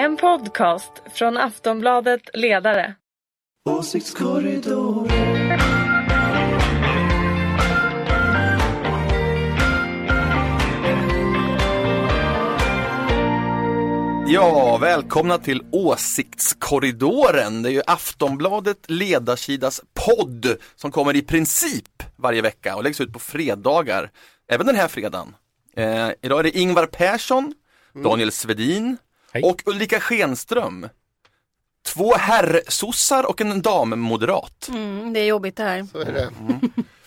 En podcast från Aftonbladet Ledare. Åsiktskorridoren. Ja, välkomna till Åsiktskorridoren. Det är ju Aftonbladet ledarsidas podd som kommer i princip varje vecka och läggs ut på fredagar. Även den här fredagen. Eh, idag är det Ingvar Persson, Daniel Svedin Hej. och Ulrika Schenström. Två herrsossar och en dammoderat. Mm, det är jobbigt det här. Så är det.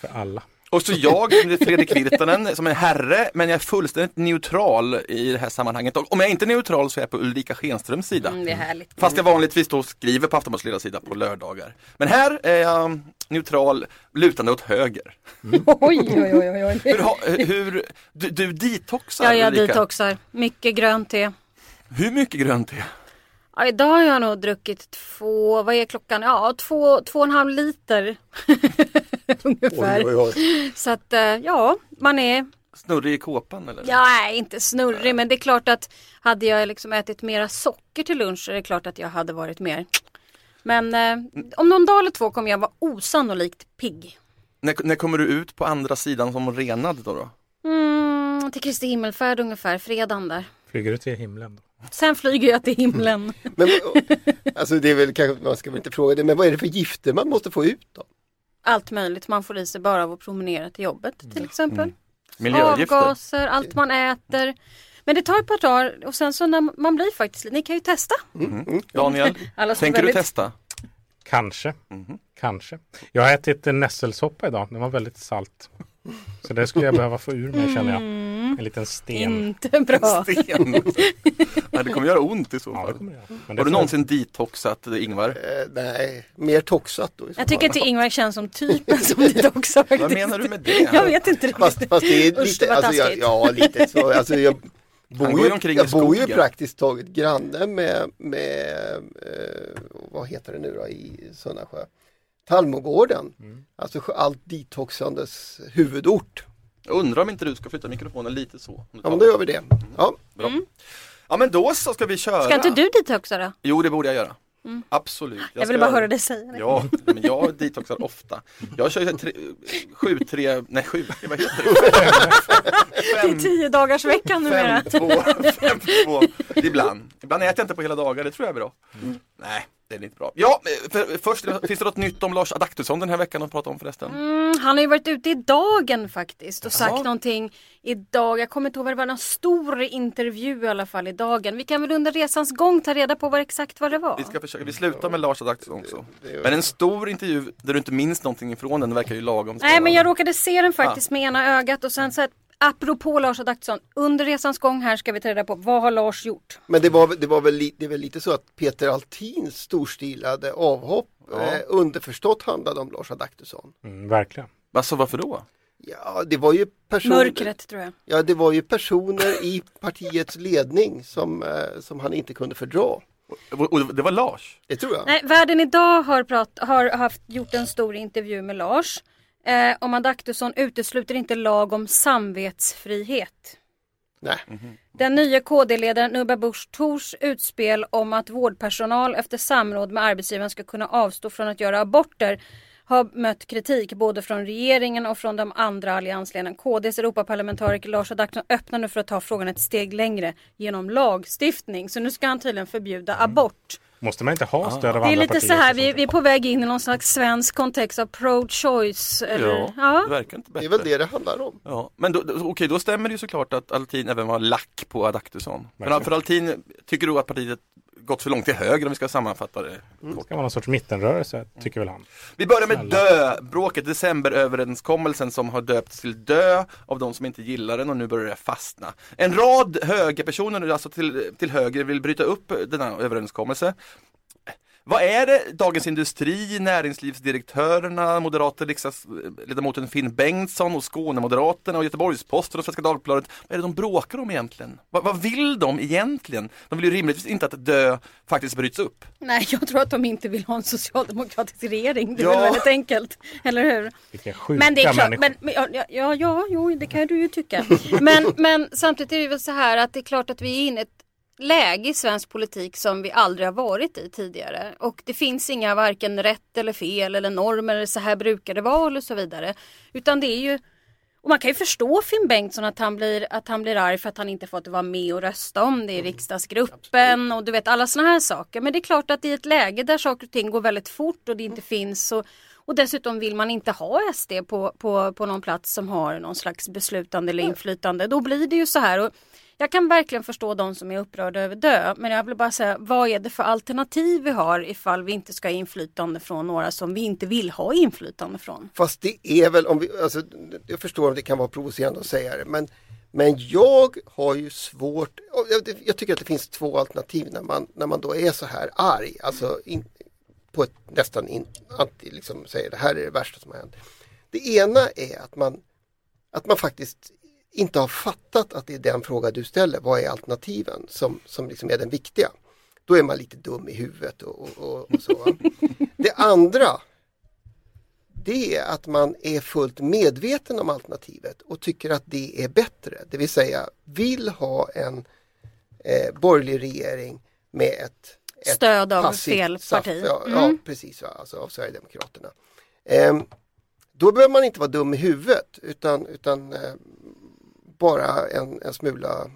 för alla. Och så jag, som är Fredrik Virtanen, som är herre, men jag är fullständigt neutral i det här sammanhanget. Och om jag inte är neutral så är jag på Ulrika Schenströms sida. Mm, det är härligt. Fast jag vanligtvis då skriver på Aftonbladets ledarsida på lördagar. Men här är jag neutral, lutande åt höger. Oj, oj, oj, oj, oj. Hur, hur, du, du detoxar Ja, jag Ulrika. detoxar. Mycket grönt te. Hur mycket grönt te? Ja, idag har jag nog druckit två, vad är klockan? Ja, två, två och en halv liter. Ungefär. Oj, oj, oj. Så att eh, ja, man är, Snurrig i kåpan eller? ja, nej, inte snurrig men det är klart att hade jag liksom ätit mera socker till lunch så är det klart att jag hade varit mer. Men eh, om någon dag eller två kommer jag vara osannolikt pigg. När, när kommer du ut på andra sidan som renad då? då? Mm, till Kristi himmelfärd ungefär, fredagen där. Flyger du till himlen då? Sen flyger jag till himlen. Men, alltså det är väl kanske, man ska väl inte fråga det, men vad är det för gifter man måste få ut då? Allt möjligt man får i sig bara av att promenera till jobbet till exempel. Miljögifter? Avgaser, allt man äter. Men det tar ett par dagar och sen så när man blir faktiskt, ni kan ju testa. Daniel, Alla som tänker du väldigt- testa? Kanske. Kanske. Jag har ätit en nässelsoppa idag. Den var väldigt salt. Så det skulle jag behöva få ur mig känner jag. Mm. En liten sten. Inte bra. Sten. ja, det kommer göra ont i så Ja, det fall. jag. Men det Har du får- någonsin detoxat Ingvar? Eh, nej, mer toxat då. i så Jag tycker fall. inte Ingvar känns som typen som detoxar faktiskt. Vad menar du med det? Jag vet inte Fast, riktigt. fast det är Usch, lite, det var alltså, jag, taskigt. ja lite så. Alltså, jag Han bor går ju, ju omkring i jag bor ju skogen. praktiskt taget granne med, med eh, vad heter det nu då, i Sunnasjö? Tallmogården. Mm. Alltså allt detoxandes huvudort. Jag undrar om inte du ska flytta mikrofonen lite så. Ja men då gör vi det. Ja. Bra. Ja men då så ska vi köra. Ska inte du detoxa då? Jo det borde jag göra. Absolut. Jag, vill ska bara göra höra dig säga det. Ja, men jag detoxar ofta. Jag kör ju tre, sju, tre, nej sju, vad heter det? Det är tio dagars veckan numera. Fem, två, fem, två. Ibland. Ibland äter jag inte på hela dagar, det tror jag är bra. Nej, det är inte bra. Ja, för, först, finns det något nytt om Lars Adaktusson den här veckan att prata om förresten? Mm, han har ju varit ute i dagen faktiskt och sagt Jaha. någonting idag. Jag kommer inte ihåg vad det var, någon stor intervju i alla fall i dagen. Vi kan väl under resans gång ta reda på vad exakt vad det var. Vi ska försöka, vi slutar med Lars Adaktusson också. Men en stor intervju där du inte minns någonting ifrån den verkar ju lagom Nej men jag råkade se den faktiskt med ena ögat och sen så att apropå Lars Adaktusson, under resans gång här ska vi ta reda på vad har Lars gjort? Men det var, det var väl, li, det väl lite så att Peter Altins storstilade avhopp eh, underförstått handlade om Lars Adaktusson. Mm, verkligen. Alltså varför då? Ja, det var ju personer, Mörkret tror jag. ja, det var ju personer i partiets ledning som, eh, som han inte kunde fördra. Och, och det var Lars? Det tror jag. Nej, Världen idag har, prat, har haft, gjort en stor intervju med Lars. Eh, om Adaktusson utesluter inte lag om samvetsfrihet. Nej. Den nya KD-ledaren Nubba Busch Thors utspel om att vårdpersonal efter samråd med arbetsgivaren ska kunna avstå från att göra aborter har mött kritik både från regeringen och från de andra alliansledarna. KDs Europaparlamentariker Lars Adaktusson öppnar nu för att ta frågan ett steg längre genom lagstiftning. Så nu ska han tydligen förbjuda abort. Måste man inte ha stöd av Det är andra lite partier? så här, vi, vi är på väg in i någon slags svensk kontext av pro-choice. Eller, Ja, ja. det verkar inte Det bättre. är väl det det handlar om. Ja, men då, då, okej, då stämmer det ju såklart att Altin även var lack på Adaktusson. För, för Altin tycker du att partiet gått för långt till höger om vi ska sammanfatta det. Det ska vara någon sorts mittenrörelse, tycker väl han. Vi börjar med dö-bråket, decemberöverenskommelsen som har döpts till dö av de som inte gillar den och nu börjar det fastna. En rad högerpersoner, alltså till, till höger, vill bryta upp denna överenskommelse. Vad är det Dagens Industri, näringslivsdirektörerna, moderata riksdagsledamoten Finn Bengtsson och Skånemoderaterna och Göteborgs-Posten och Svenska Dagbladet, vad är det de bråkar om egentligen? Vad, vad vill de egentligen? De vill ju rimligtvis inte att dö faktiskt bryts upp. Nej, jag tror att de inte vill ha en socialdemokratisk regering. Det är Ja. väl väldigt enkelt, eller hur? Vilka sjuka Men det är klart, människor. men, men, ja, ja, ja, ja, jo, det kan du ju tycka. Men, men samtidigt är det väl så här att det är klart att vi är inne i ett läge i svensk politik som vi aldrig har varit i tidigare. Och det finns inga varken rätt eller fel eller normer eller så här brukar det vara och så vidare. Utan det är ju och man kan ju förstå Finn Bengtsson att han blir, att han blir arg för att han inte fått vara med och rösta om det i riksdagsgruppen och du vet alla sådana här saker. Men det är klart att i ett läge där saker och ting går väldigt fort och det inte finns så och dessutom vill man inte ha SD på, på, på någon plats som har någon slags beslutande eller inflytande. Då blir det ju så här. Och jag kan verkligen förstå de som är upprörda över dö. Men jag vill bara säga, vad är det för alternativ vi har ifall vi inte ska ha inflytande från några som vi inte vill ha inflytande från? Fast det är väl, om vi, alltså, jag förstår om det kan vara provocerande att säga det, men, men jag har ju svårt, jag, jag tycker att det finns två alternativ när man, när man då är så här arg, alltså in, på ett nästan in, anti, liksom säger det här är det värsta som har hänt. Det ena är att man, att man faktiskt inte har fattat att det är den fråga du ställer, vad är alternativen, som, som liksom är den viktiga. Då är man lite dum i huvudet och, och, och så. Det andra, det är att man är fullt medveten om alternativet och tycker att det är bättre. Det vill säga vill ha en eh, borgerlig regering med ett, ett Stöd av fel SAF, parti. Ja, Mm. ja precis, alltså av Sverigedemokraterna. Eh, då behöver man inte vara dum i huvudet utan, utan eh, bara en, en smula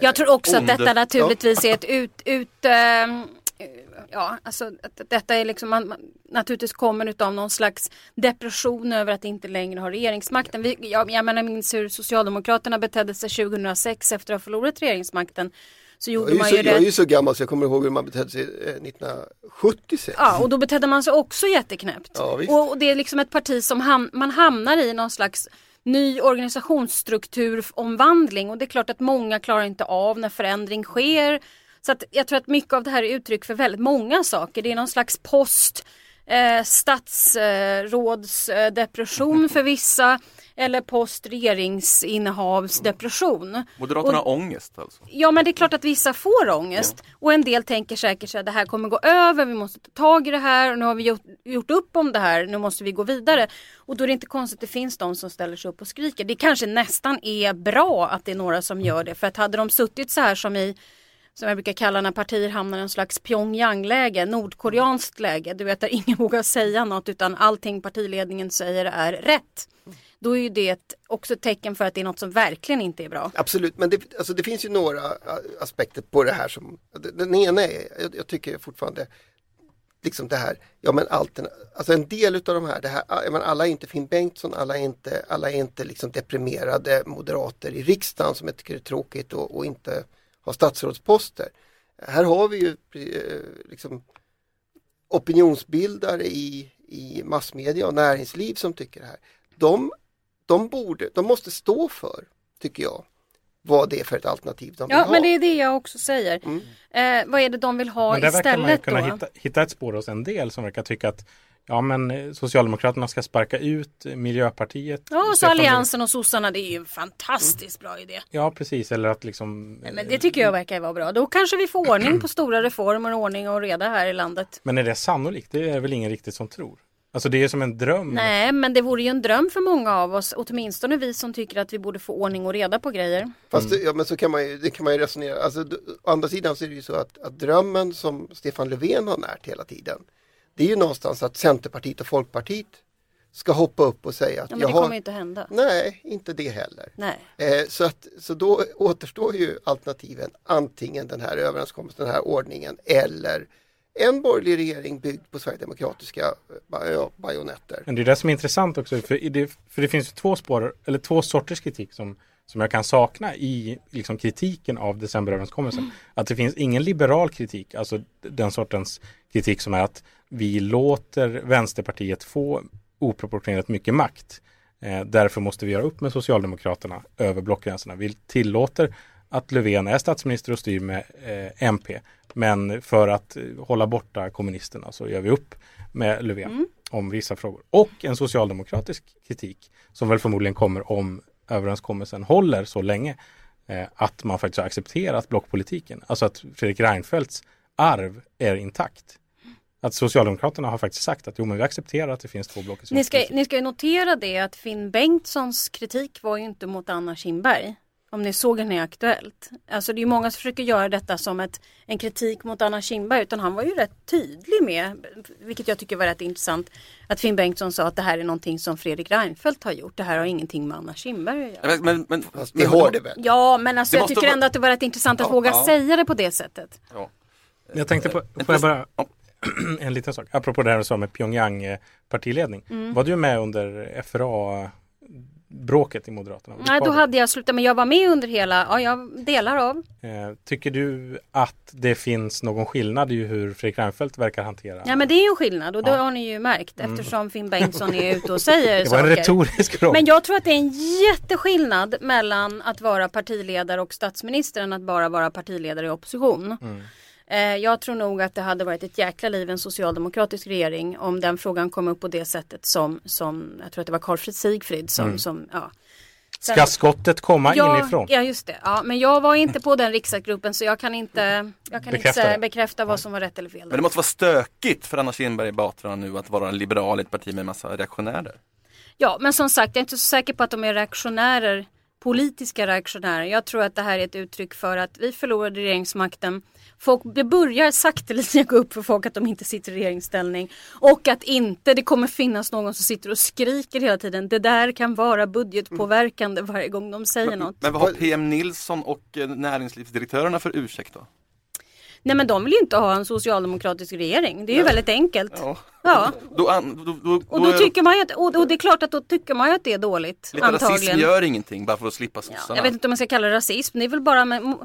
Jag tror också att Onde. detta naturligtvis är ett ut, ut ehm, ja, alltså att detta är liksom, man, man, naturligtvis kommer utav någon slags depression över att inte längre ha regeringsmakten. Vi, jag, jag menar, minns hur Socialdemokraterna betedde sig 2006 efter att ha förlorat regeringsmakten. Så Jag gjorde är, ju man så, ju jag är ju så gammal så jag kommer ihåg hur man betedde sig eh, 1976. Ja, och då betedde man sig också jätteknäppt. Ja, och, och det är liksom ett parti som ham man hamnar i någon slags ny organisationsstrukturomvandling och det är klart att många klarar inte av när förändring sker. Så att jag tror att mycket av det här är uttryck för väldigt många saker. Det är någon slags post eh, statsrådsdepression för vissa eller post regeringsinnehavsdepression. Moderaterna har ångest alltså. Ja men det är klart att vissa får ångest och en del tänker säkert att det här kommer gå över, vi måste ta tag i det här och nu har vi gjort, gjort upp om det här, nu måste vi gå vidare. Och då är det inte konstigt att det finns de som ställer sig upp och skriker. Det kanske nästan är bra att det är några som gör det för att hade de suttit så här som i som jag brukar kalla när partier hamnar i en slags Pyongyang-läge, nordkoreanskt läge, du vet där ingen vågar säga något utan allting partiledningen säger är rätt. Då är ju det också ett tecken för att det är något som verkligen inte är bra. Absolut, men det, alltså det finns ju några aspekter på det här som, den- ena är, jag, jag tycker fortfarande, liksom det här, ja men allt, alltså en del utav de här, det här ja, men alla är inte Finn Bengtsson, alla är inte, alla är inte liksom deprimerade moderater i riksdagen som jag tycker är tråkigt och, och inte har statsrådsposter. Här har vi ju eh, liksom opinionsbildare i, i massmedia och näringsliv som tycker det här. De, de, borde, de måste stå för, tycker jag, vad det är för ett alternativ de vill Ja ha. men det är det jag också säger. Mm. Eh, vad är det de vill ha Men där verkar man ju istället kunna då? hitta, hitta ett spår hos en del som verkar tycka att ja men eh, Socialdemokraterna ska sparka ut Miljöpartiet. Ja, och så Alliansen och sossarna, det är ju en fantastiskt bra idé. Ja precis, eller att liksom Nej, men det tycker jag verkar vara bra. Då kanske vi får ordning på stora reformer, ordning och reda här i landet. Men är det sannolikt? Det är väl ingen riktigt som tror. Alltså det är som en dröm. Nej, men det vore ju en dröm för många av oss, åtminstone vi som tycker att vi borde få ordning och reda på grejer. Fast det, ja, men så kan man ju, det kan man ju resonera. Alltså, å andra sidan så är det ju så att, att drömmen som Stefan Löfven har närt hela tiden. Det är ju någonstans att Centerpartiet och Folkpartiet ska hoppa upp och säga att Ja, men jag det har... kommer ju inte hända. Nej, inte det heller. Nej. Eh, så, att, så då återstår ju alternativen antingen den här överenskommelsen, den här ordningen eller en borgerlig regering byggd på sverigedemokratiska eh, bajonetter. Men det är det som är intressant också. För, det, för det finns ju två spår, eller två sorters kritik som, som jag kan sakna i liksom, kritiken av decemberöverenskommelsen. Att det finns ingen liberal kritik, alltså den sortens kritik som är att vi låter Vänsterpartiet få oproportionerligt mycket makt. Eh, därför måste vi göra upp med Socialdemokraterna över blockgränserna. Vi tillåter att Löfven är statsminister och styr med eh, MP. Men för att eh, hålla borta kommunisterna så gör vi upp med Löfven om vissa frågor. Och en socialdemokratisk kritik som väl förmodligen kommer om överenskommelsen håller så länge eh, att man faktiskt har accepterat blockpolitiken. Alltså att Fredrik Reinfeldts arv är intakt. Att Socialdemokraterna har faktiskt sagt att jo men vi accepterar att det finns två block i Ni ska, ni ska ju notera det att Finn Bengtssons kritik var ju inte mot Anna Kinberg. Om ni såg henne i Aktuellt. Alltså det är ju många som försöker göra detta som ett, en kritik mot Anna Kinberg utan han var ju rätt tydlig med, vilket jag tycker var rätt intressant, att Finn Bengtsson sa att det här är någonting som Fredrik Reinfeldt har gjort. Det här har ingenting med Anna Kinberg att göra. Men, men, men, Fast det har det väl? Ja men alltså jag tycker vara- ändå att det var rätt intressant att Ja, våga ja. säga det på det sättet. Ja. Jag tänkte på, får jag bara, en liten sak, apropå det här du sa med Pyongyang eh, partiledning. Mm. Var du med under FRA bråket i Moderaterna? Nej då hade jag slutat men jag var med under hela, ja jag delar av. Eh, Tycker du att det finns någon skillnad i hur Fredrik Reinfeldt verkar hantera? Ja men det är ju en skillnad och det Ja. Mm. har ni ju märkt eftersom Finn Bengtsson är ute och säger det var en saker. retorisk fråga. Men jag tror att det är en jätteskillnad mellan att vara partiledare och statsminister än att bara vara partiledare i opposition. Mm. Eh, Jag tror nog att det hade varit ett jäkla liv i en socialdemokratisk regering om den frågan kom upp på det sättet som, som jag tror att det var Carl Frid Sigfrid som, som ja. Sen- Ska skottet komma ja, inifrån? Ja just det, ja, men jag var inte på den riksdagsgruppen så jag kan inte, jag kan Bekräfta inte bekräfta vad som var rätt eller fel. men där. det måste vara stökigt för Anna Kinberg Batra nu att vara en liberal i ett parti med massa reaktionärer. Ja, men som sagt, jag är inte så säker på att de är reaktionärer, politiska reaktionärer. Jag tror att det här är ett uttryck för att vi förlorade regeringsmakten. Folk, det börjar sakteliga gå upp för folk att de inte sitter i regeringsställning. Och att inte det kommer finnas någon som sitter och skriker hela tiden. Det där kan vara budgetpåverkande varje gång de säger något. Men vad har PM Nilsson och eh, näringslivsdirektörerna för ursäkt då? Nej men de vill ju inte ha en socialdemokratisk regering. Det är ju väldigt enkelt. Ja. Ja. Då, an, då, då, Och då tycker man ju att, och, och det är klart att då tycker man ju att det är dåligt. Lite rasism antagligen. gör ingenting bara för att slippa Ja, sossarna. jag vet inte om man ska kalla det rasism, det är väl bara med,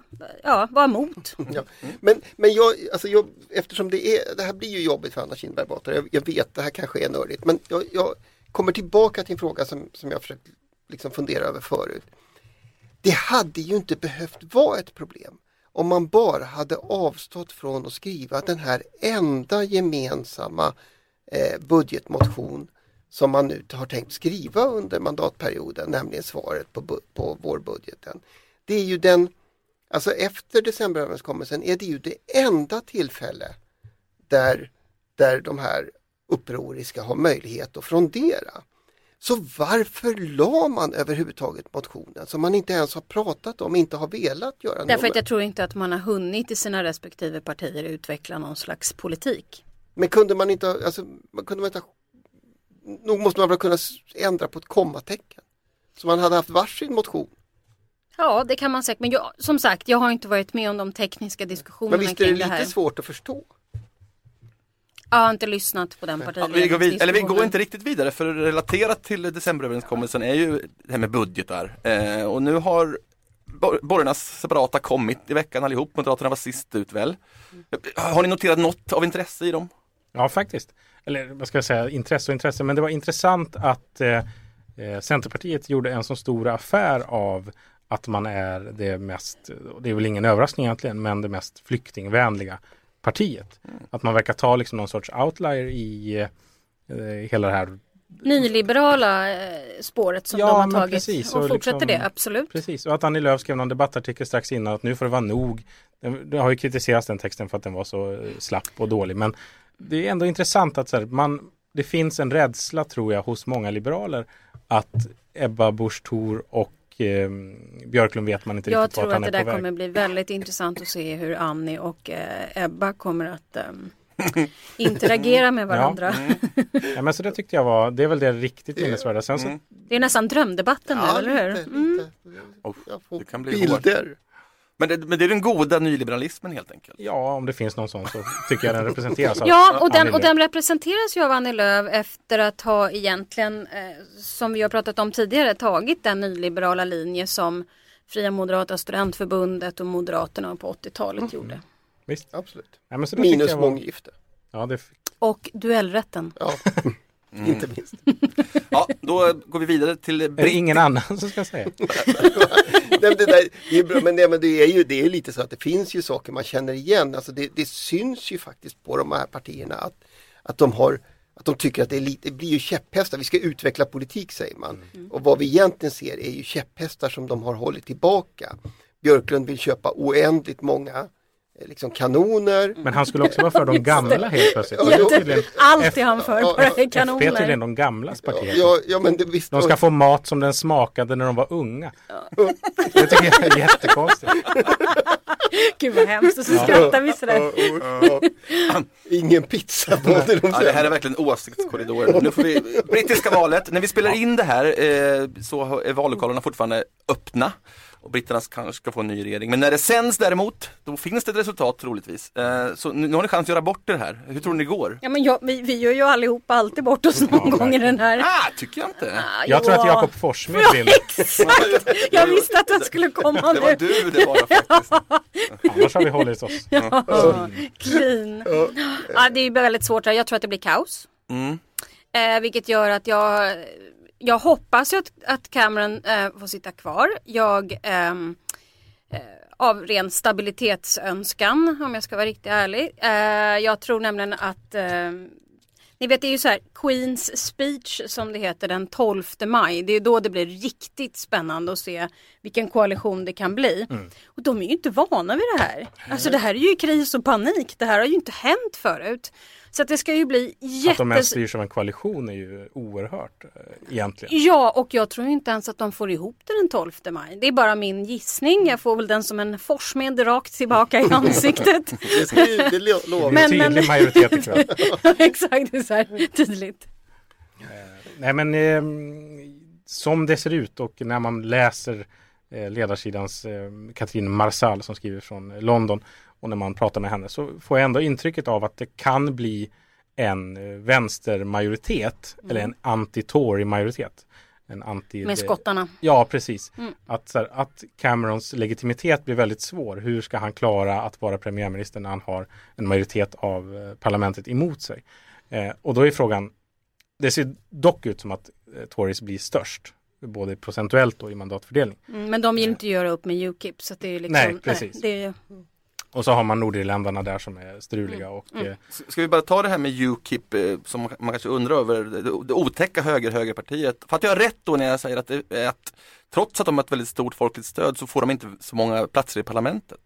ja, vara emot. Ja. Men, men jag, alltså jag, eftersom det är, det här blir ju jobbigt för Anna Kinberg Batra, jag, jag vet det här kanske är nördigt, men jag, jag kommer tillbaka till en fråga som, som jag försökt liksom fundera över förut. Det hade ju inte behövt vara ett problem om man bara hade avstått från att skriva den här enda gemensamma eh, budgetmotion som man nu har tänkt skriva under mandatperioden, nämligen svaret på, på vårbudgeten. Det är ju den Alltså efter decemberöverenskommelsen är det ju det enda tillfälle där, där de här upproriska har möjlighet att frondera. Så varför la man överhuvudtaget motionen som man inte ens har pratat om, inte har velat göra Därför något att jag tror inte att man har hunnit i sina respektive partier utveckla någon slags politik. Men kunde man inte, alltså, kunde man inte, nog måste man väl kunna ändra på ett kommatecken. Så man hade haft varsin motion. Ja, det kan man säkert. Men jag, som sagt, jag har inte varit med om de tekniska diskussionerna Men visst är det kring det här. lite svårt att förstå? Jag har inte lyssnat på den Ja, vi, går vid, eller vi går inte riktigt vidare för relaterat till decemberöverenskommelsen är ju det här med budgetar. Eh, och nu har bor- borgarnas separata kommit i veckan allihop. Moderaterna var sist ut väl. Har ni noterat något av intresse i dem? Ja, faktiskt. Eller vad ska jag säga, intresse och intresse. Men det var intressant att eh, eh, Centerpartiet gjorde en så stor affär av att man är det mest, det är väl ingen överraskning egentligen, men det mest flyktingvänliga partiet. Att man verkar ta liksom någon sorts outlier i eh, hela det här. Nyliberala eh, spåret som Ja, de har tagit. precis, och och fortsätter liksom- det, absolut. Precis, och att Annie Lööf skrev någon debattartikel strax innan att nu får det vara nog. Det- Det har ju kritiserats den texten för att den var så eh, slapp och dålig. Men det är ändå intressant att så här, man, det finns en rädsla tror jag hos många liberaler att Ebba Busch Thor och eh, Björklund vet man inte Jag riktigt vart tror att han det är där på väg. kommer bli väldigt intressant att se hur Annie och eh, Ebba kommer att ehm, interagera med varandra. Ja, men så det tyckte jag var, det är väl det riktigt minnesvärda. Sen så, Det är nästan drömdebatten nu, eller hur? lite, Mm. lite. Oh, Jag får det kan bli bilder. Men det, men det är den goda nyliberalismen helt enkelt. ja, om det finns någon sån så tycker jag den representeras av Ja, och den, och den representeras ju av Annie Lööf efter att ha egentligen, eh, som vi har pratat om tidigare, tagit den nyliberala linje som Fria Moderata Studentförbundet och Moderaterna på 80-talet gjorde. Visst. Absolut. Ja, Minus jag var- månggifte. Ja, det, Och duellrätten. Ja, Mm. inte minst. Ja, då går vi vidare till Britt. ingen annan som ska säga? Nej, det, där, det är bra, men, nej, men det är ju det är lite så att det finns ju saker man känner igen. Alltså det, det syns ju faktiskt på de här partierna att, att de har att de tycker att det, lite, det blir ju käpphästar, vi ska utveckla politik säger man. Och vad vi egentligen ser är ju käpphästar som de har hållit tillbaka. Björklund vill köpa oändligt många liksom kanoner. Men han skulle också vara för de gamla helt plötsligt. Ja, tydligen- Allt är han för, Ja, bara ja, är FP är tydligen kanoner. de gamlas parti. Ja, ja men det, visst, De ska få mat som den smakade när de var unga. Det tycker jag är jättekonstigt. Gud vad hemskt och så skrattar vi sådär. Ja, ja. Ingen pizza på det. Ja, det här är verkligen åsiktskorridoren. Nu får vi, brittiska valet, när vi spelar in det här eh, så är vallokalerna fortfarande öppna. Och britterna kanske ska få en ny regering. Men när det sänds däremot, då finns det ett resultat troligtvis. Eh, så nu, nu har ni chans att göra bort det här. Hur tror ni det går? Ja men jag, vi, vi gör ju allihopa alltid bort oss någon Ja, gång i den här. Ah, tycker jag inte. Ah, Jag tror att ja. Jakob Forssmed vinner. Exakt! Jag visste att den skulle komma Det var nu. du det var faktiskt. Annars har vi hållit oss. Ja, clean. Ja, det är ju väldigt svårt. Jag tror att det blir kaos. Mm. Eh, vilket gör att jag, jag hoppas att, att Cameron eh, får sitta kvar. Jag ehm, eh, av ren stabilitetsönskan om jag ska vara riktigt ärlig. Eh, jag tror nämligen att eh, ni vet det är ju så här Queens speech som det heter den 12 maj. Det är då det blir riktigt spännande att se vilken koalition det kan bli. Och de är ju inte vana vid det här. Alltså det här är ju kris och panik. Det här har ju inte hänt förut. Så att det ska ju bli Att de ens styrs av en koalition är ju oerhört eh, egentligen. Ja, och jag tror inte ens att de får ihop det den 12 maj. Det är bara min gissning. Jag får väl den som en forsmed rakt tillbaka i ansiktet. Det, ska ju, det lo- lovar Men- Tydlig men- majoritet ikväll. Exakt, det är så här tydligt. Nej men eh, som det ser ut och när man läser eh, ledarsidans eh, Katrin Marsal som skriver från London och när man pratar med henne så får jag ändå intrycket av att det kan bli en eh, vänstermajoritet eller en anti-Tory-majoritet. En anti Med skottarna. Ja, precis. Mm. Att, här, att Camerons legitimitet blir väldigt svår. Hur ska han klara att vara premiärminister när han har en majoritet av eh, parlamentet emot sig? Eh, och då är frågan, det ser dock ut som att eh, Tories blir störst, både procentuellt och i mandatfördelning. Mm, Men de vill inte göra upp med Ukip. Så det är liksom, Nej, precis. det är, Och så har man Nordirländarna där som är struliga och Mm. eh, Ska vi bara ta det här med Ukip eh, som man kanske undrar över, det, det otäcka höger-högerpartiet. Fattar jag rätt då när jag säger att, det, att trots att de har ett väldigt stort folkligt stöd så får de inte så många platser i parlamentet?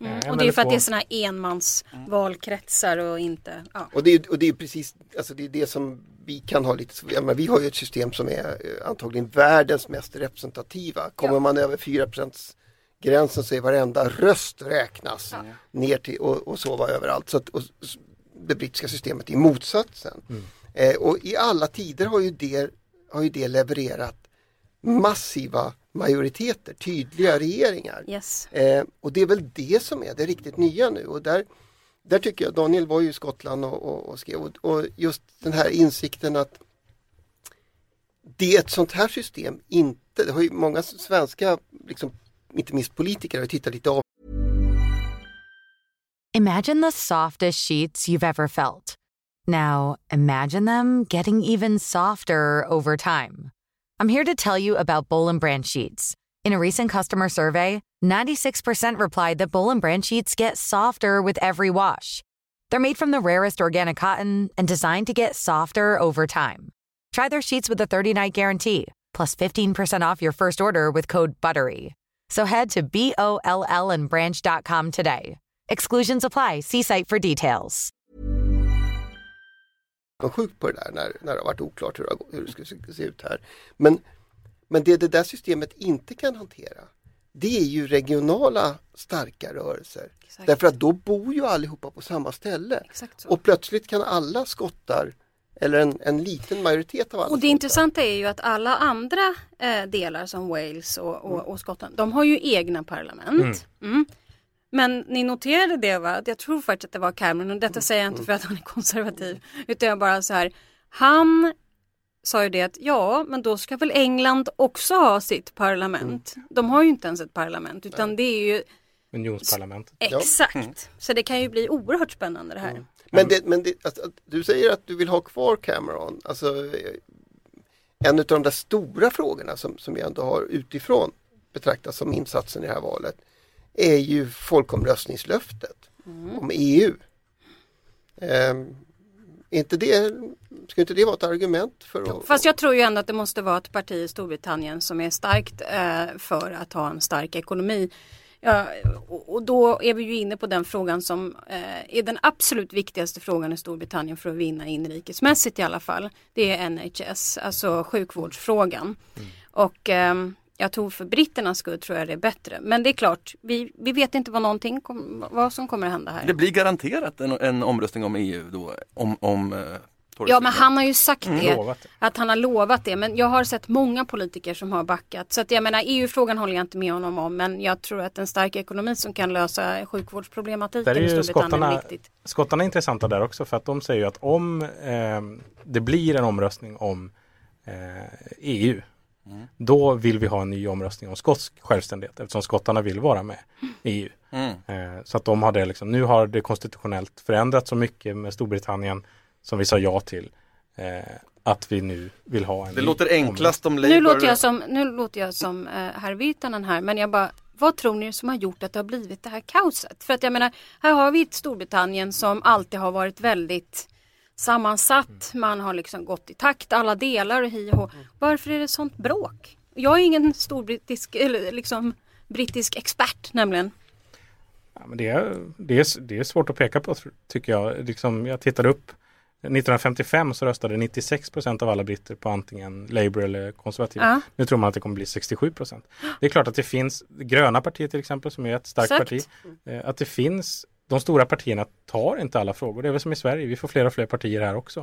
mm. Och det är för att det är sådana enmansvalkretsar och inte... Ja. Och det är, och det är precis alltså det, är det som vi kan ha lite, ja, men vi har ju ett system som är eh, antagligen världens mest representativa. Kommer Ja. man över 4 gränsen så är varenda röst räknas ner till och, och så var överallt. Så att, och, det brittiska systemet är motsatsen. Eh, och i alla tider har ju, det, har ju det levererat massiva majoriteter, tydliga regeringar. Yes. Eh, och det är väl det som är det riktigt nya nu och där, där tycker jag, Daniel var ju i Skottland och, och, och skrev och, och just den här insikten att det ett sånt här system inte, det har ju många svenska, liksom, inte minst politiker, har tittat lite av Imagine the softest sheets you've ever felt. Now, imagine them getting even softer over time. I'm here to tell you about Bowl and Branch sheets. In a recent customer survey, 96% replied that Bowl and Branch sheets get softer with every wash. They're made from the rarest organic cotton and designed to get softer over time. Try their sheets with a 30-night guarantee, plus 15% off your first order with code BUTTERY. So head to B-O-L-L and branch.com today. Exclusions apply. See site for details. sjukt på det där när, när det har varit oklart hur hur det skulle se, ut här. Men, men det det där systemet inte kan hantera det är ju regionala starka rörelser. Exakt. Därför att då bor ju allihopa på samma ställe. Exakt så. Och plötsligt kan alla skottar, eller en, en liten majoritet av alla Och det intressanta är ju att alla andra eh, delar som Wales och, och, och Skottland, de har ju egna parlament. Mm. Men ni noterade det va? Jag tror faktiskt att det var Cameron och detta säger jag inte för att han är konservativ. Utan jag bara så här, han sa ju det att ja, men då ska väl England också ha sitt parlament. De har ju inte ens ett parlament utan det är ju unionsparlamentet. exakt. Så det kan ju bli oerhört spännande det här. Men, det, men det, alltså, du säger att du vill ha kvar Cameron. Alltså, eh, en av de där stora frågorna som, som vi ändå har utifrån betraktas som insatsen i det här valet är ju folkomröstningslöftet om EU. Ehm, är inte det, ska inte det vara ett argument för att... Fast jag tror ju ändå att det måste vara ett parti i Storbritannien som är starkt eh, för att ha en stark ekonomi. Ja, och, då är vi ju inne på den frågan som eh, är den absolut viktigaste frågan i Storbritannien för att vinna inrikesmässigt i alla fall. Det är NHS, alltså sjukvårdsfrågan. Och ehm, jag tror för britternas skull tror jag det är bättre. Men det är klart, vi, vi vet inte vad någonting kom, vad som kommer att hända här. Det blir garanterat en, en omröstning om EU då, om, om eh, Torres Ja men han har ju sagt det, Lovat att han har lovat det. Men jag har sett många politiker som har backat. Så att jag menar EU-frågan håller jag inte med honom om. Men jag tror att en stark ekonomi som kan lösa sjukvårdsproblematiken Där är i Storbritannien är skottarna, viktigt. skottarna är intressanta där också för att de säger ju att om eh, det blir en omröstning om eh, EU då vill vi ha en ny omröstning om skotsk självständighet eftersom skottarna vill vara med i EU. Mm. Eh, så att de har det liksom, nu har det konstitutionellt förändrats så mycket med Storbritannien som vi sa ja till eh, att vi nu vill ha en Det låter enklast om Labour Nu låter jag som, nu låter jag som eh, herr Virtanen här. Men jag bara, vad tror ni som har gjort att det har blivit det här kaoset? För att jag menar, här har vi ett Storbritannien som alltid har varit väldigt sammansatt. Man har liksom gått i takt, alla delar och hi och. Varför är det sånt bråk? Jag är ingen stor brittisk, eller liksom brittisk expert nämligen. Ja, men det, är, det, är, det är svårt att peka på tycker jag. Liksom, jag tittade upp 1955 så röstade 96 procent av alla britter på antingen Labour eller konservativa. Ja. Nu tror man att det kommer bli 67 procent. Det är klart att det finns gröna partier till exempel som är ett starkt Exakt. parti. Eh, Att det finns de stora partierna tar inte alla frågor. Det är väl som i Sverige. Vi får fler och fler partier här också.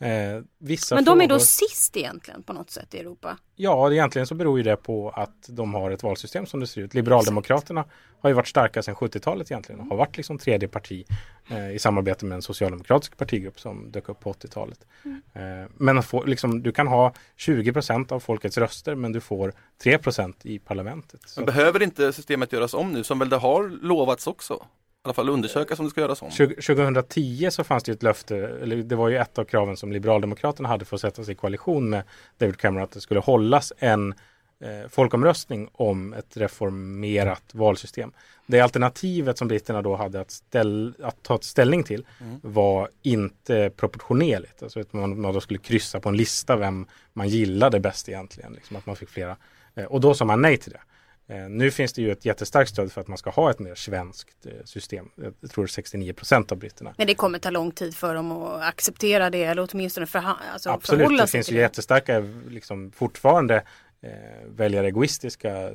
Eh, vissa Mm. Men de är då frågor- sist egentligen på något sätt i Europa. Ja, egentligen så beror ju det på att de har ett valsystem som det ser ut. Liberaldemokraterna har ju varit starka sedan 70-talet egentligen och har varit liksom tredje parti eh, i samarbete med en socialdemokratisk partigrupp som dök upp på 80-talet. Eh, men få, liksom, du kan ha 20 procent av folkets röster men du får 3 procent i parlamentet. Behöver inte systemet göras om nu som väl det har lovats också? Alla fall undersökas om det ska göras om. 20- 2010 så fanns det ett löfte, eller det var ju ett av kraven som Liberaldemokraterna hade för att sätta sig i koalition med David Cameron att det skulle hållas en eh, folkomröstning om ett reformerat valsystem. Det alternativet som britterna då hade att, ställ, att ta ställning till var inte proportionerligt. Alltså att man, man då skulle kryssa på en lista vem man gillade bäst egentligen. Liksom att man fick flera. Eh, och då sa man nej till det. Eh, Nu finns det ju ett jättestarkt stöd för att man ska ha ett mer svenskt eh, system. Jag tror 69 procent av britterna. Men det kommer ta lång tid för dem att acceptera det eller åtminstone förha- alltså Absolut, förhålla det sig finns till ju jättestarka, liksom, fortfarande eh, väljaregoistiska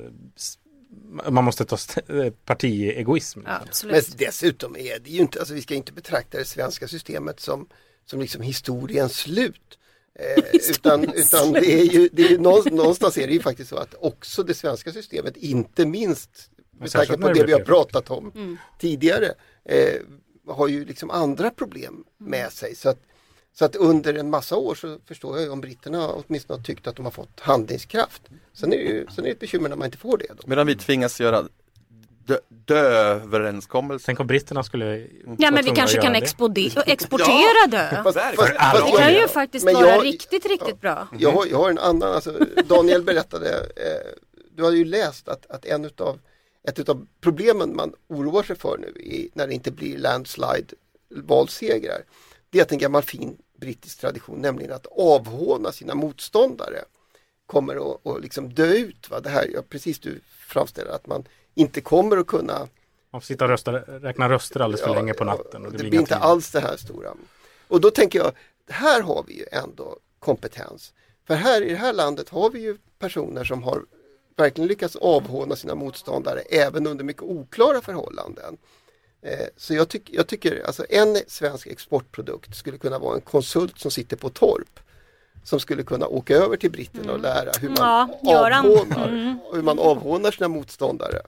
man måste ta eh, partiegoism. Ja, Liksom. Men dessutom är det ju inte, alltså vi ska inte betrakta det svenska systemet som, som liksom historiens slut. Eh, utan utan det är ju, det är ju någonstans, någonstans är det ju faktiskt så att också det svenska systemet, inte minst med tanke på det vi har pratat om tidigare, eh, har ju liksom andra problem med sig. Så att, så att under en massa år så förstår jag ju om britterna åtminstone har tyckt att de har fått handlingskraft. Sen är det ju sen är det ett bekymmer när man inte får det. Då. Medan vi tvingas göra dö- dööverenskommelser. Tänk om britterna skulle Ja men vi kanske kan expode- exportera dö. Fast- fast- Det kan jag- ju faktiskt vara jag- riktigt, riktigt bra. Jag har, jag har en annan, alltså, Daniel berättade, eh, du har ju läst att, att en utav, ett utav problemen man oroar sig för nu i, när det inte blir landslide valsegrar, det är att en gammal fin brittisk tradition, nämligen att avhåna sina motståndare, kommer att, att liksom dö ut. Va? Det här, ja, precis du framställer, att man inte kommer att kunna Man får sitta och rösta, räkna röster alldeles för Ja, länge på natten. Och det, det, blir inte tider. alls det här stora. Och då tänker jag, här har vi ju ändå kompetens. För här i det här landet har vi ju personer som har verkligen lyckats avhåna sina motståndare även under mycket oklara förhållanden. Eh, Så jag, tyck, jag tycker alltså en svensk exportprodukt skulle kunna vara en konsult som sitter på torp som skulle kunna åka över till britterna och lära hur man, Ja, avhånar, hur man avhånar sina motståndare.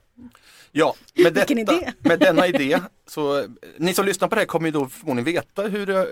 Ja, med, detta, idé. med denna idé så ni som lyssnar på det här kommer ju då förmodligen veta hur, det-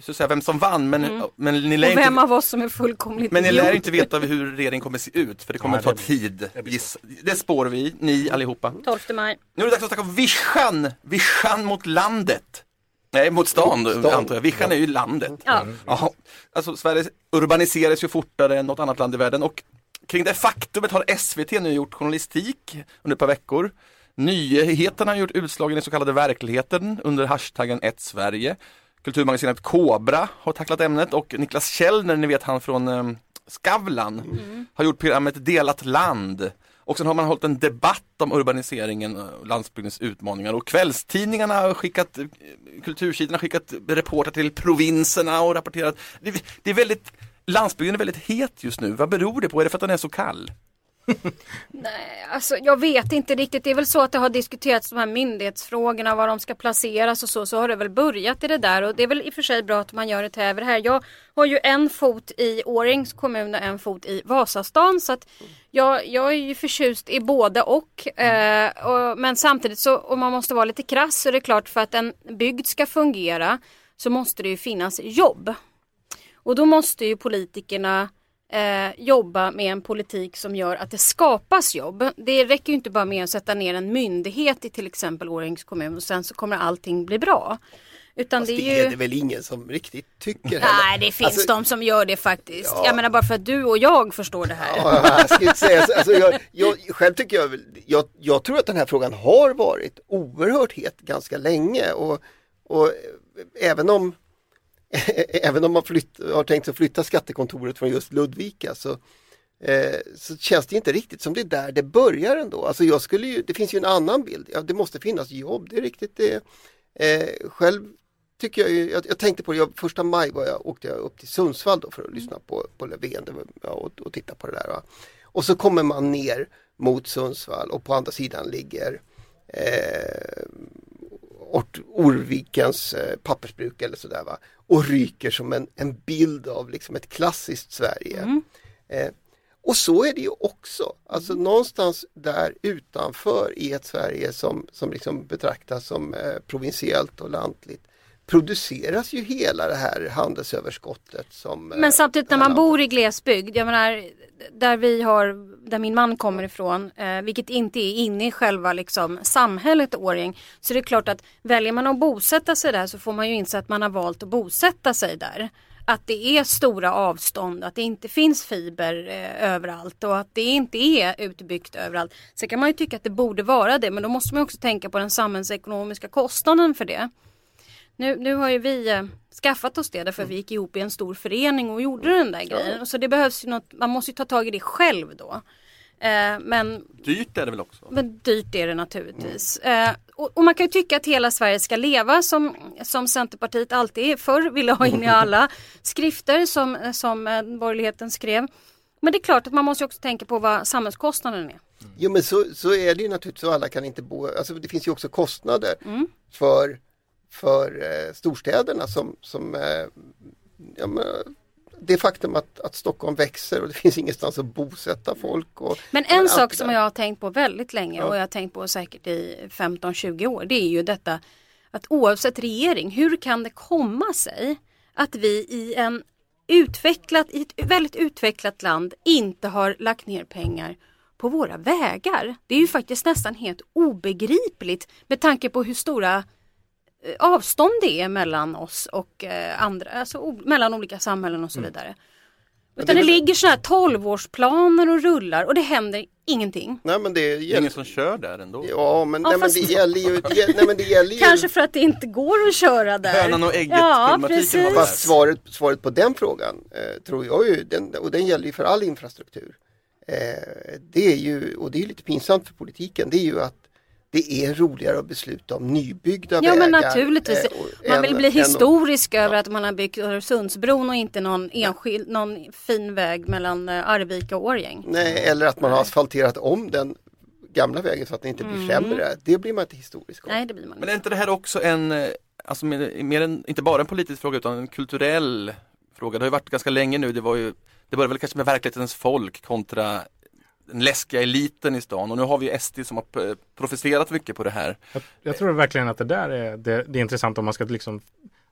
så att säga, vem som vann men, men ni lär Och vem inte av oss som är fullkomligt men ni lär inte veta hur regeringen kommer se ut för det kommer Nej, ta det blir- tid. Giss, det spår vi, ni allihopa. 12 maj. Nu är det dags att snacka om vischan, vischan mot landet. Nej, mot stan, Mot stan. antar jag. Vischan är ju landet. Ja. Jaha. Alltså Sverige urbaniseras ju fortare än något annat land i världen och kring det faktumet har SVT nu gjort journalistik under ett par veckor. Nyheterna har gjort utslag i den så kallade verkligheten under hashtaggen ett Sverige. Kulturmagasinet Kobra har tacklat ämnet och Niklas Källner, ni vet han från eh, Skavlan, har gjort programmet Delat land. Och sen har man hållit en debatt om urbaniseringen och landsbygdens utmaningar och kvällstidningarna har skickat, eh, kultursidorna har skickat reportrar till provinserna och rapporterat. Det, det är väldigt, landsbygden är väldigt het just nu. Vad beror det på? Är det för att den är så kall? Nej, alltså jag vet inte riktigt. Det är väl så att det har diskuterats de här myndighetsfrågorna, var de ska placeras och så. Så har det väl börjat i det där och det är väl i och för sig bra att man gör ett Täver här. Jag har ju en fot i Årings kommun och en fot i Vasastan så att jag, jag är ju förtjust i både och. Eh, och men samtidigt så, om man måste vara lite krass så är det klart för att en bygd ska fungera så måste det ju finnas jobb. Och då måste ju politikerna eh, jobba med en politik som gör att det skapas jobb. Det räcker ju inte bara med att sätta ner en myndighet i till exempel Årjängs kommun och sen så kommer allting bli bra. Utan Fast det är det ju... är det väl ingen som riktigt tycker heller. Nej det finns Alltså, de som gör det faktiskt. Ja. Jag menar bara för att du och jag förstår det här. Ja, jag, ska säga, så. alltså, jag, jag, själv tycker jag, jag, jag tror att den här frågan har varit oerhört het ganska länge och, och även om Även om man flytt, har tänkt att flytta skattekontoret från just Ludvika så, eh, så känns det inte riktigt som det är där det börjar ändå. Alltså jag skulle ju, det finns ju en annan bild. Ja, det måste finnas jobb, det är riktigt. Det, eh, själv tycker jag, ju- jag, jag tänkte på det, jag, första maj var jag, åkte jag upp till Sundsvall för att lyssna på, på Löfven var, ja, och, och titta på det där. Va? Och så kommer man ner mot Sundsvall och på andra sidan ligger eh, Ort, Orvikens eh, pappersbruk eller sådär va. Och ryker som en, en bild av liksom ett klassiskt Sverige. Eh, och så är det ju också. Alltså någonstans där utanför i ett Sverige som, som liksom betraktas som eh, provinsiellt och lantligt produceras ju hela det här handelsöverskottet som eh, Men samtidigt när man bor i glesbygd, jag menar där vi har, där min man kommer ifrån, eh, vilket inte är inne i själva liksom, samhället Årjäng, så det är klart att väljer man att bosätta sig där så får man ju inse att man har valt att bosätta sig där. Att det är stora avstånd, att det inte finns fiber eh, överallt och att det inte är utbyggt överallt. Sen kan man ju tycka att det borde vara det, men då måste man också tänka på den samhällsekonomiska kostnaden för det. Nu, nu har ju vi eh, skaffat oss det därför vi gick ihop i en stor förening och gjorde den där grejen. Så det behövs ju något, man måste ju ta tag i det själv då. Eh, men, Dyrt är det väl också? men dyrt är det naturligtvis. Eh, och, och man kan ju tycka att hela Sverige ska leva som, som Centerpartiet alltid förr ville ha in i alla skrifter som, som eh, borgerligheten skrev. Men det är klart att man måste ju också tänka på vad samhällskostnaden är. Jo men så, så är det ju naturligtvis, så alla kan inte bo, alltså det finns ju också kostnader Mm. för, för eh, storstäderna som, som eh, ja, men, det faktum att, att Stockholm växer och det finns ingenstans att bosätta folk. Och, Men en allt sak som jag har tänkt på väldigt länge Ja. och jag har tänkt på säkert i 15-20 år det är ju detta att oavsett regering, hur kan det komma sig att vi i en utvecklat, i ett väldigt utvecklat land inte har lagt ner pengar på våra vägar. Det är ju faktiskt nästan helt obegripligt med tanke på hur stora avstånd det är mellan oss och eh, andra, alltså mellan olika samhällen och så vidare. Men Utan det det, ligger sådana här 12-årsplaner och rullar och det händer ingenting. Nej men det är gäller, ingen som kör där ändå. ja, men, Ja, nej, men det gäller ju, nej, men det gäller ju Kanske för att det inte går att köra där. Hönan och ägget Ja, precis. Fast svaret, svaret på den frågan eh, tror jag ju, den, och den gäller ju för all infrastruktur. Eh, det är ju, och det är lite pinsamt för politiken, det är ju att det är roligare att besluta om nybyggda Ja vägar. men naturligtvis. och- Man vill bli historisk över att man har byggt Öresundsbron och inte någon enskild, någon fin väg mellan eh, Arvika och Årjäng. Nej, eller att man har asfalterat om den gamla vägen så att den inte blir sämre. Det blir man inte historisk om. Mm. Nej det blir man Men inte. är inte det här också en, eh, alltså mer, mer en, inte bara en politisk fråga utan en kulturell fråga. Det har ju varit ganska länge nu, det var ju, det började väl kanske med verklighetens folk kontra den läskiga eliten i stan och nu har vi SD som har p- profiterat mycket på det här. Jag, jag tror verkligen att det där är, det, det är intressant om man ska liksom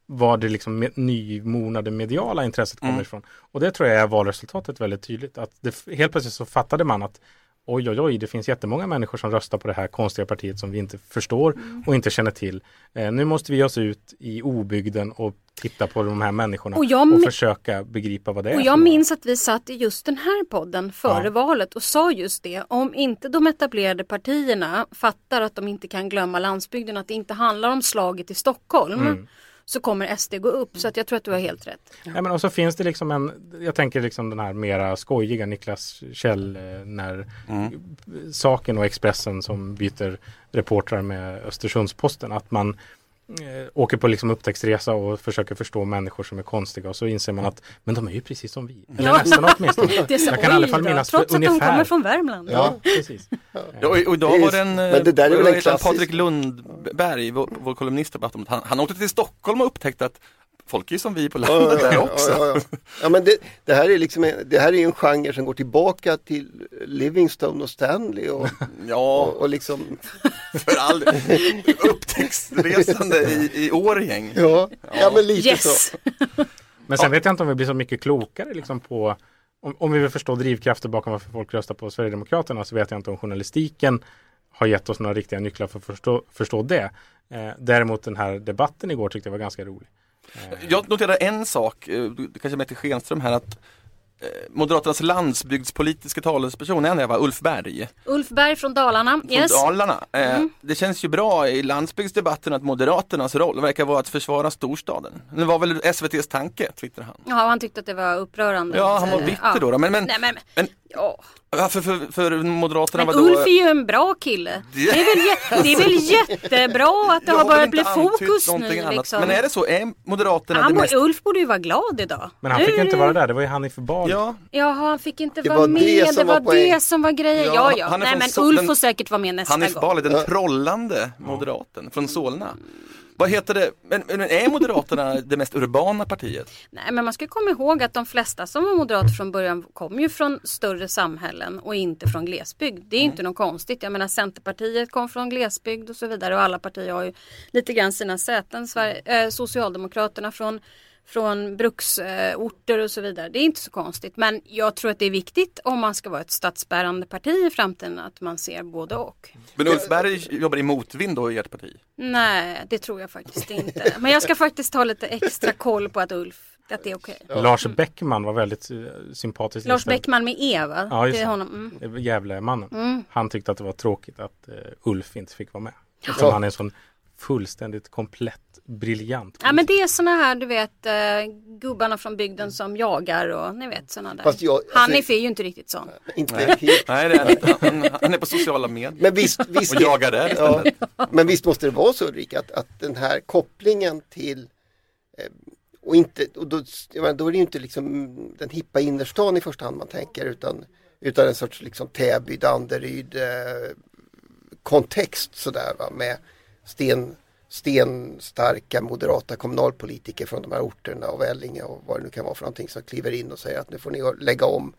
var det liksom med, nymonade mediala intresset kommer Mm. ifrån. Och det tror jag är valresultatet väldigt tydligt. Att det, helt plötsligt så fattade man att oj oj oj, det finns jättemånga människor som röstar på det här konstiga partiet som vi inte förstår och inte känner till. Eh, nu måste vi ge oss ut i obygden och titta på de här människorna Och och, jag försöka begripa vad det är. Och jag minns att vi satt i just den här podden före Ja. valet och sa just det. Om inte de etablerade partierna fattar att de inte kan glömma landsbygden, att det inte handlar om slaget i Stockholm. Mm. Så kommer SD gå upp. Så att jag tror att du har helt rätt. Ja, men och så finns det liksom en, jag tänker liksom den här mera skojiga Niklas Kjell eh, när saken och Expressen som byter reportrar med Östersundsposten. Att man eh, åker på liksom upptäcktsresa och försöker förstå människor som är konstiga och så inser man att men de är ju precis som vi. Eller Ja. nästan åtminstone. Det så, Jag kan i alla fall minnas trots att de kommer från Värmland. Ja, precis. Ja, och, och idag var det en, men det där är väl en klassisk- Patrik Lundberg, vår, vår kolumnist, han, han åkte till Stockholm och upptäckte att folk är ju som vi på landet där också. Ja, ja, ja. ja men det, det här är liksom en, det här är en genre som går tillbaka till Livingstone och Stanley och, Ja, och, och liksom för all upptäcktsresande i, i Årgäng. Ja, ja men lite Yes! så. Men sen vet jag inte om vi blir så mycket klokare liksom på om, om vi vill förstå drivkrafter bakom varför folk röstar på Sverigedemokraterna så vet jag inte om journalistiken har gett oss några riktiga nycklar för att förstå, förstå det. Eh, däremot den här debatten igår tyckte jag var ganska rolig. Jag noterade en sak, eh, kanske mäter Schenström här, att eh, Moderaternas landsbygdspolitiska talesperson, är jag var Ulf Berg. Ulf Berg från Dalarna. från Yes. Dalarna. Eh, Det känns ju bra i landsbygdsdebatten att Moderaternas roll verkar vara att försvara storstaden. Det var väl SVTs tanke, twittrar han. Ja, han tyckte att det var upprörande. Ja, han var Eh, bitter ja. då. Men, men, Nej, men, men ja. varför för, för Moderaterna men. Ulf är ju en bra kille. Det är väl, jä- det är väl jättebra att det Jag har börjat bli fokus nu annat. liksom. Men är det så? Är Moderaterna han det mest... Ulf borde ju vara glad idag. Men han Nu fick inte vara där, det var ju Hanif Bali. Ja, Jaha, han fick inte vara var det med. som Det var var det som var grejen. Ja, Ja, ja. han är Nej, men Ulf den- får säkert vara med nästa Hanif gång. Bali, den trollande moderaten från Solna. Vad heter det? Men, men är Moderaterna det mest urbana partiet? Nej, men man ska komma ihåg att de flesta som var moderater från början kom ju från större samhällen och inte från glesbygd. Det är Mm. inte något konstigt. Jag menar Centerpartiet kom från glesbygd och så vidare och alla partier har ju lite grann sina säten. Sverige, eh, Socialdemokraterna från från bruksorter och så vidare. Det är inte så konstigt. Men jag tror att det är viktigt om man ska vara ett statsbärande parti i framtiden att man ser både och. Men Ulf Berg jobbar i motvind då i ert parti? Nej, det tror jag faktiskt inte. Men jag ska faktiskt ha lite extra koll på att Ulf, att det är okej. Lars Bäckman var väldigt eh, sympatisk. Lars. Bäckman med E va? Ja, just det. honom. Mm. Gävlemannen. Han tyckte att det var tråkigt att eh, Ulf inte fick vara med. Eftersom Ja. han är en sån fullständigt komplett briljant. Ja men det är såna här du vet eh, gubbarna från bygden som jagar och ni vet såna där. Fast jag- alltså- Hanif är ju inte riktigt sån. Inte helt. Nej, det är han inte. Han, han är på sociala medier Men visst, visst, och jagar där ja, men visst måste det vara så Ulrika att, att den här kopplingen till eh, och inte, och då, jag menar, då är det ju inte liksom den hippa innerstan i första hand man tänker utan, utan en sorts liksom Täby, Danderyd eh, kontext sådär va med sten, stenstarka moderata kommunalpolitiker från de här orterna och Vellinge och vad det nu kan vara för någonting som kliver in och säger att nu får ni lägga om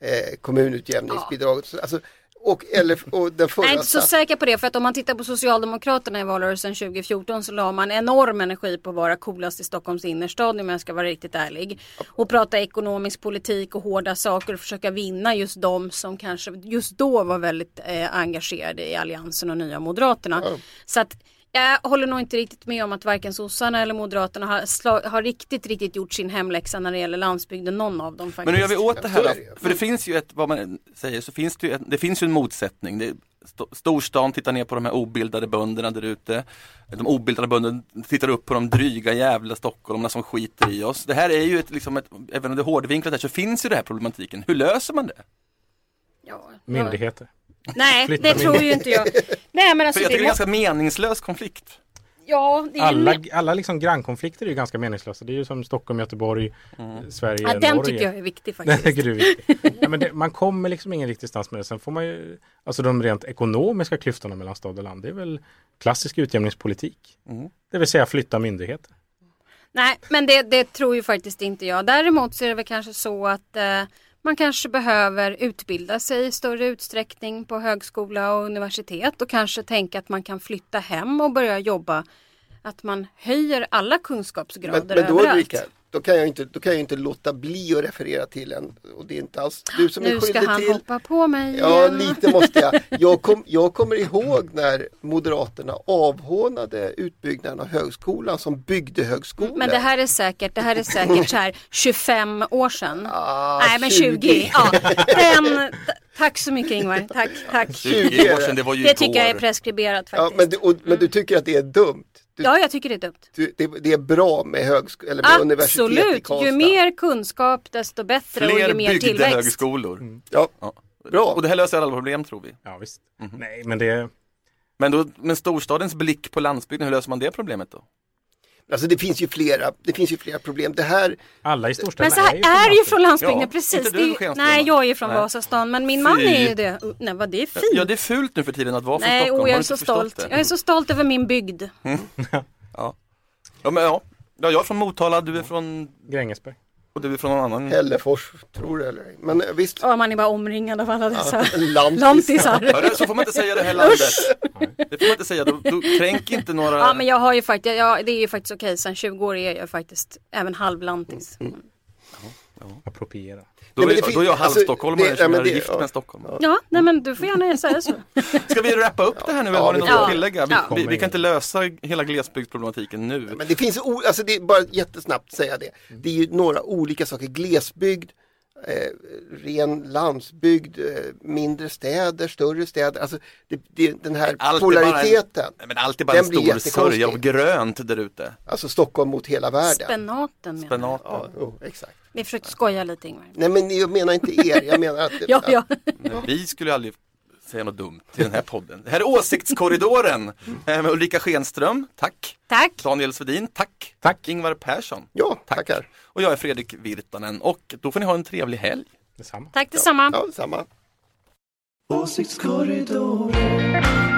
eh, kommunutjämningsbidraget. Så, Alltså, och, eller, och den förra Jag är inte så sats- säker på det för att om man tittar på Socialdemokraterna i valrörelsen 2014 så la man enorm energi på att vara coolast i Stockholms innerstad om jag ska vara riktigt ärlig. Och prata ekonomisk politik och hårda saker och försöka vinna just de som kanske just då var väldigt eh, engagerade i Alliansen och Nya Moderaterna. Så att jag håller nog inte riktigt med om att varken sossarna eller moderaterna har, har riktigt, riktigt gjort sin hemläxa när det gäller landsbygden, någon av dem faktiskt. Men hur gör vi åt det här då? För det finns ju ett, vad man säger, så finns det ju, ett, det finns ju en motsättning. Det, st- storstan tittar ner på de här obildade bönderna där ute. De obildade bönderna tittar upp på de dryga jävla stockholmarna som skiter i oss. Det här är ju ett, liksom ett, även om det är hårdvinklat här så finns ju det här problematiken. Hur löser man det? Ja, ja. Myndigheter. Nej, Flytta det tror ju inte jag. Nej men För alltså jag det tycker det är en ganska meningslös konflikt. Ja, det är Alla, alla liksom grannkonflikter är ju ganska meningslösa. Det är ju som Stockholm, Göteborg, Sverige, ja, den Norge. tycker jag är viktig Den faktiskt. tycker du är viktig. ja, men det, man kommer liksom ingen riktig stans med det. Sen får man ju, alltså de rent ekonomiska klyftorna mellan stad och land, det är väl klassisk utjämningspolitik. Det vill säga flytta myndigheter. Nej, men det, det tror ju faktiskt inte jag. Däremot så är det väl kanske så att eh, man kanske behöver utbilda sig i större utsträckning på högskola och universitet och kanske tänka att man kan flytta hem och börja jobba. Att man höjer alla kunskapsgrader Men, men då överallt. Ulrika, då kan, jag inte, då kan jag inte låta bli att referera till en och det är inte alls du som är nu ska skyldig han till. hoppa på mig Ja, igen. lite måste jag. Jag, kom, jag kommer ihåg när Moderaterna avhånade utbyggnaden av högskolan som bygdehögskola. Men det här är säkert, det här är säkert så här 25 år sedan. Ah, Nej men 20. Ja, den, tack så mycket Ingvar. Tack, tack. 20 år sedan, det var ju Det tycker jag är preskriberat Ja, faktiskt. men, du, och, men du tycker att det är dumt? Ja, jag tycker det är dumt. Du, det, det är bra med, högsk- eller med universitet i Absolut, Karlstad. ju mer kunskap desto bättre och Fler ju mer tillväxt. högskolor. Ja, Ja. Bra. Och det här löser alla problem tror vi. Ja, visst. Mhm. Nej, men det... Men då med storstadens blick på landsbygden, hur löser man det problemet då? Alltså det finns ju flera, det finns ju flera problem. Det här, Alla i storstäderna Men så här är ju är ju från landsbygden. Ja, precis. inte du, ju- nej, jag är ju från Nej. Vasastan, men min man är ju det. Nej, vad det är fint. Ja, det är fult nu för tiden att vara från nej, Stockholm. Har jag är så stolt. det? Jag är så stolt över min bygd. Ja. Ja, men ja. ja, jag är från Motala, du är från, Grängesberg. Och du är från någon annan. Hällefors, tror du eller. Men eh, visst, Ja, man är bara omringad av alla dessa lantis. lantisar. Hörru, så får man inte säga det här landet. Det får man inte säga, då, då kränk inte några... Ja, men jag har ju faktiskt, ja, det är ju faktiskt okej. Sen 20 år är jag faktiskt även halvlantis. Mm. Appropriera. då, Nej, men är, det då är jag alltså, halvstockholmare det- som är gift ja. med Stockholm. Ja, nej men du får gärna säga så. Ska vi rappa upp det här nu Ja, har ni något att tillägga? Vi, Ja. vi, vi kan inte lösa hela glesbygdsproblematiken nu. Men det finns, o- alltså det är bara jättesnabbt säga det. Det är ju några olika saker. Glesbygd, eh, ren landsbygd, eh, mindre städer, större städer. Alltså det, det, den här Allt bara polariteten. Nej, men allt är bara Den en stor sörja av grönt där ute. Alltså Stockholm mot hela världen. Spenaten menar jag. Spenat. Ja, jo, exakt. Vi försökte skoja lite Ingvar. Nej men jag menar inte er, jag menar att... Ja, ja. Nej, Vi skulle aldrig säga något dumt till den här podden. Det här är Åsiktskorridoren med Ulrika Schenström, tack. Tack. Daniel Svedin, tack. Tack. Ingvar Persson, Ja, tack. tackar. Och jag är Fredrik Virtanen och då får ni ha en trevlig helg. Detsamma. Tack detsamma. Ja, samma. Åsiktskorridoren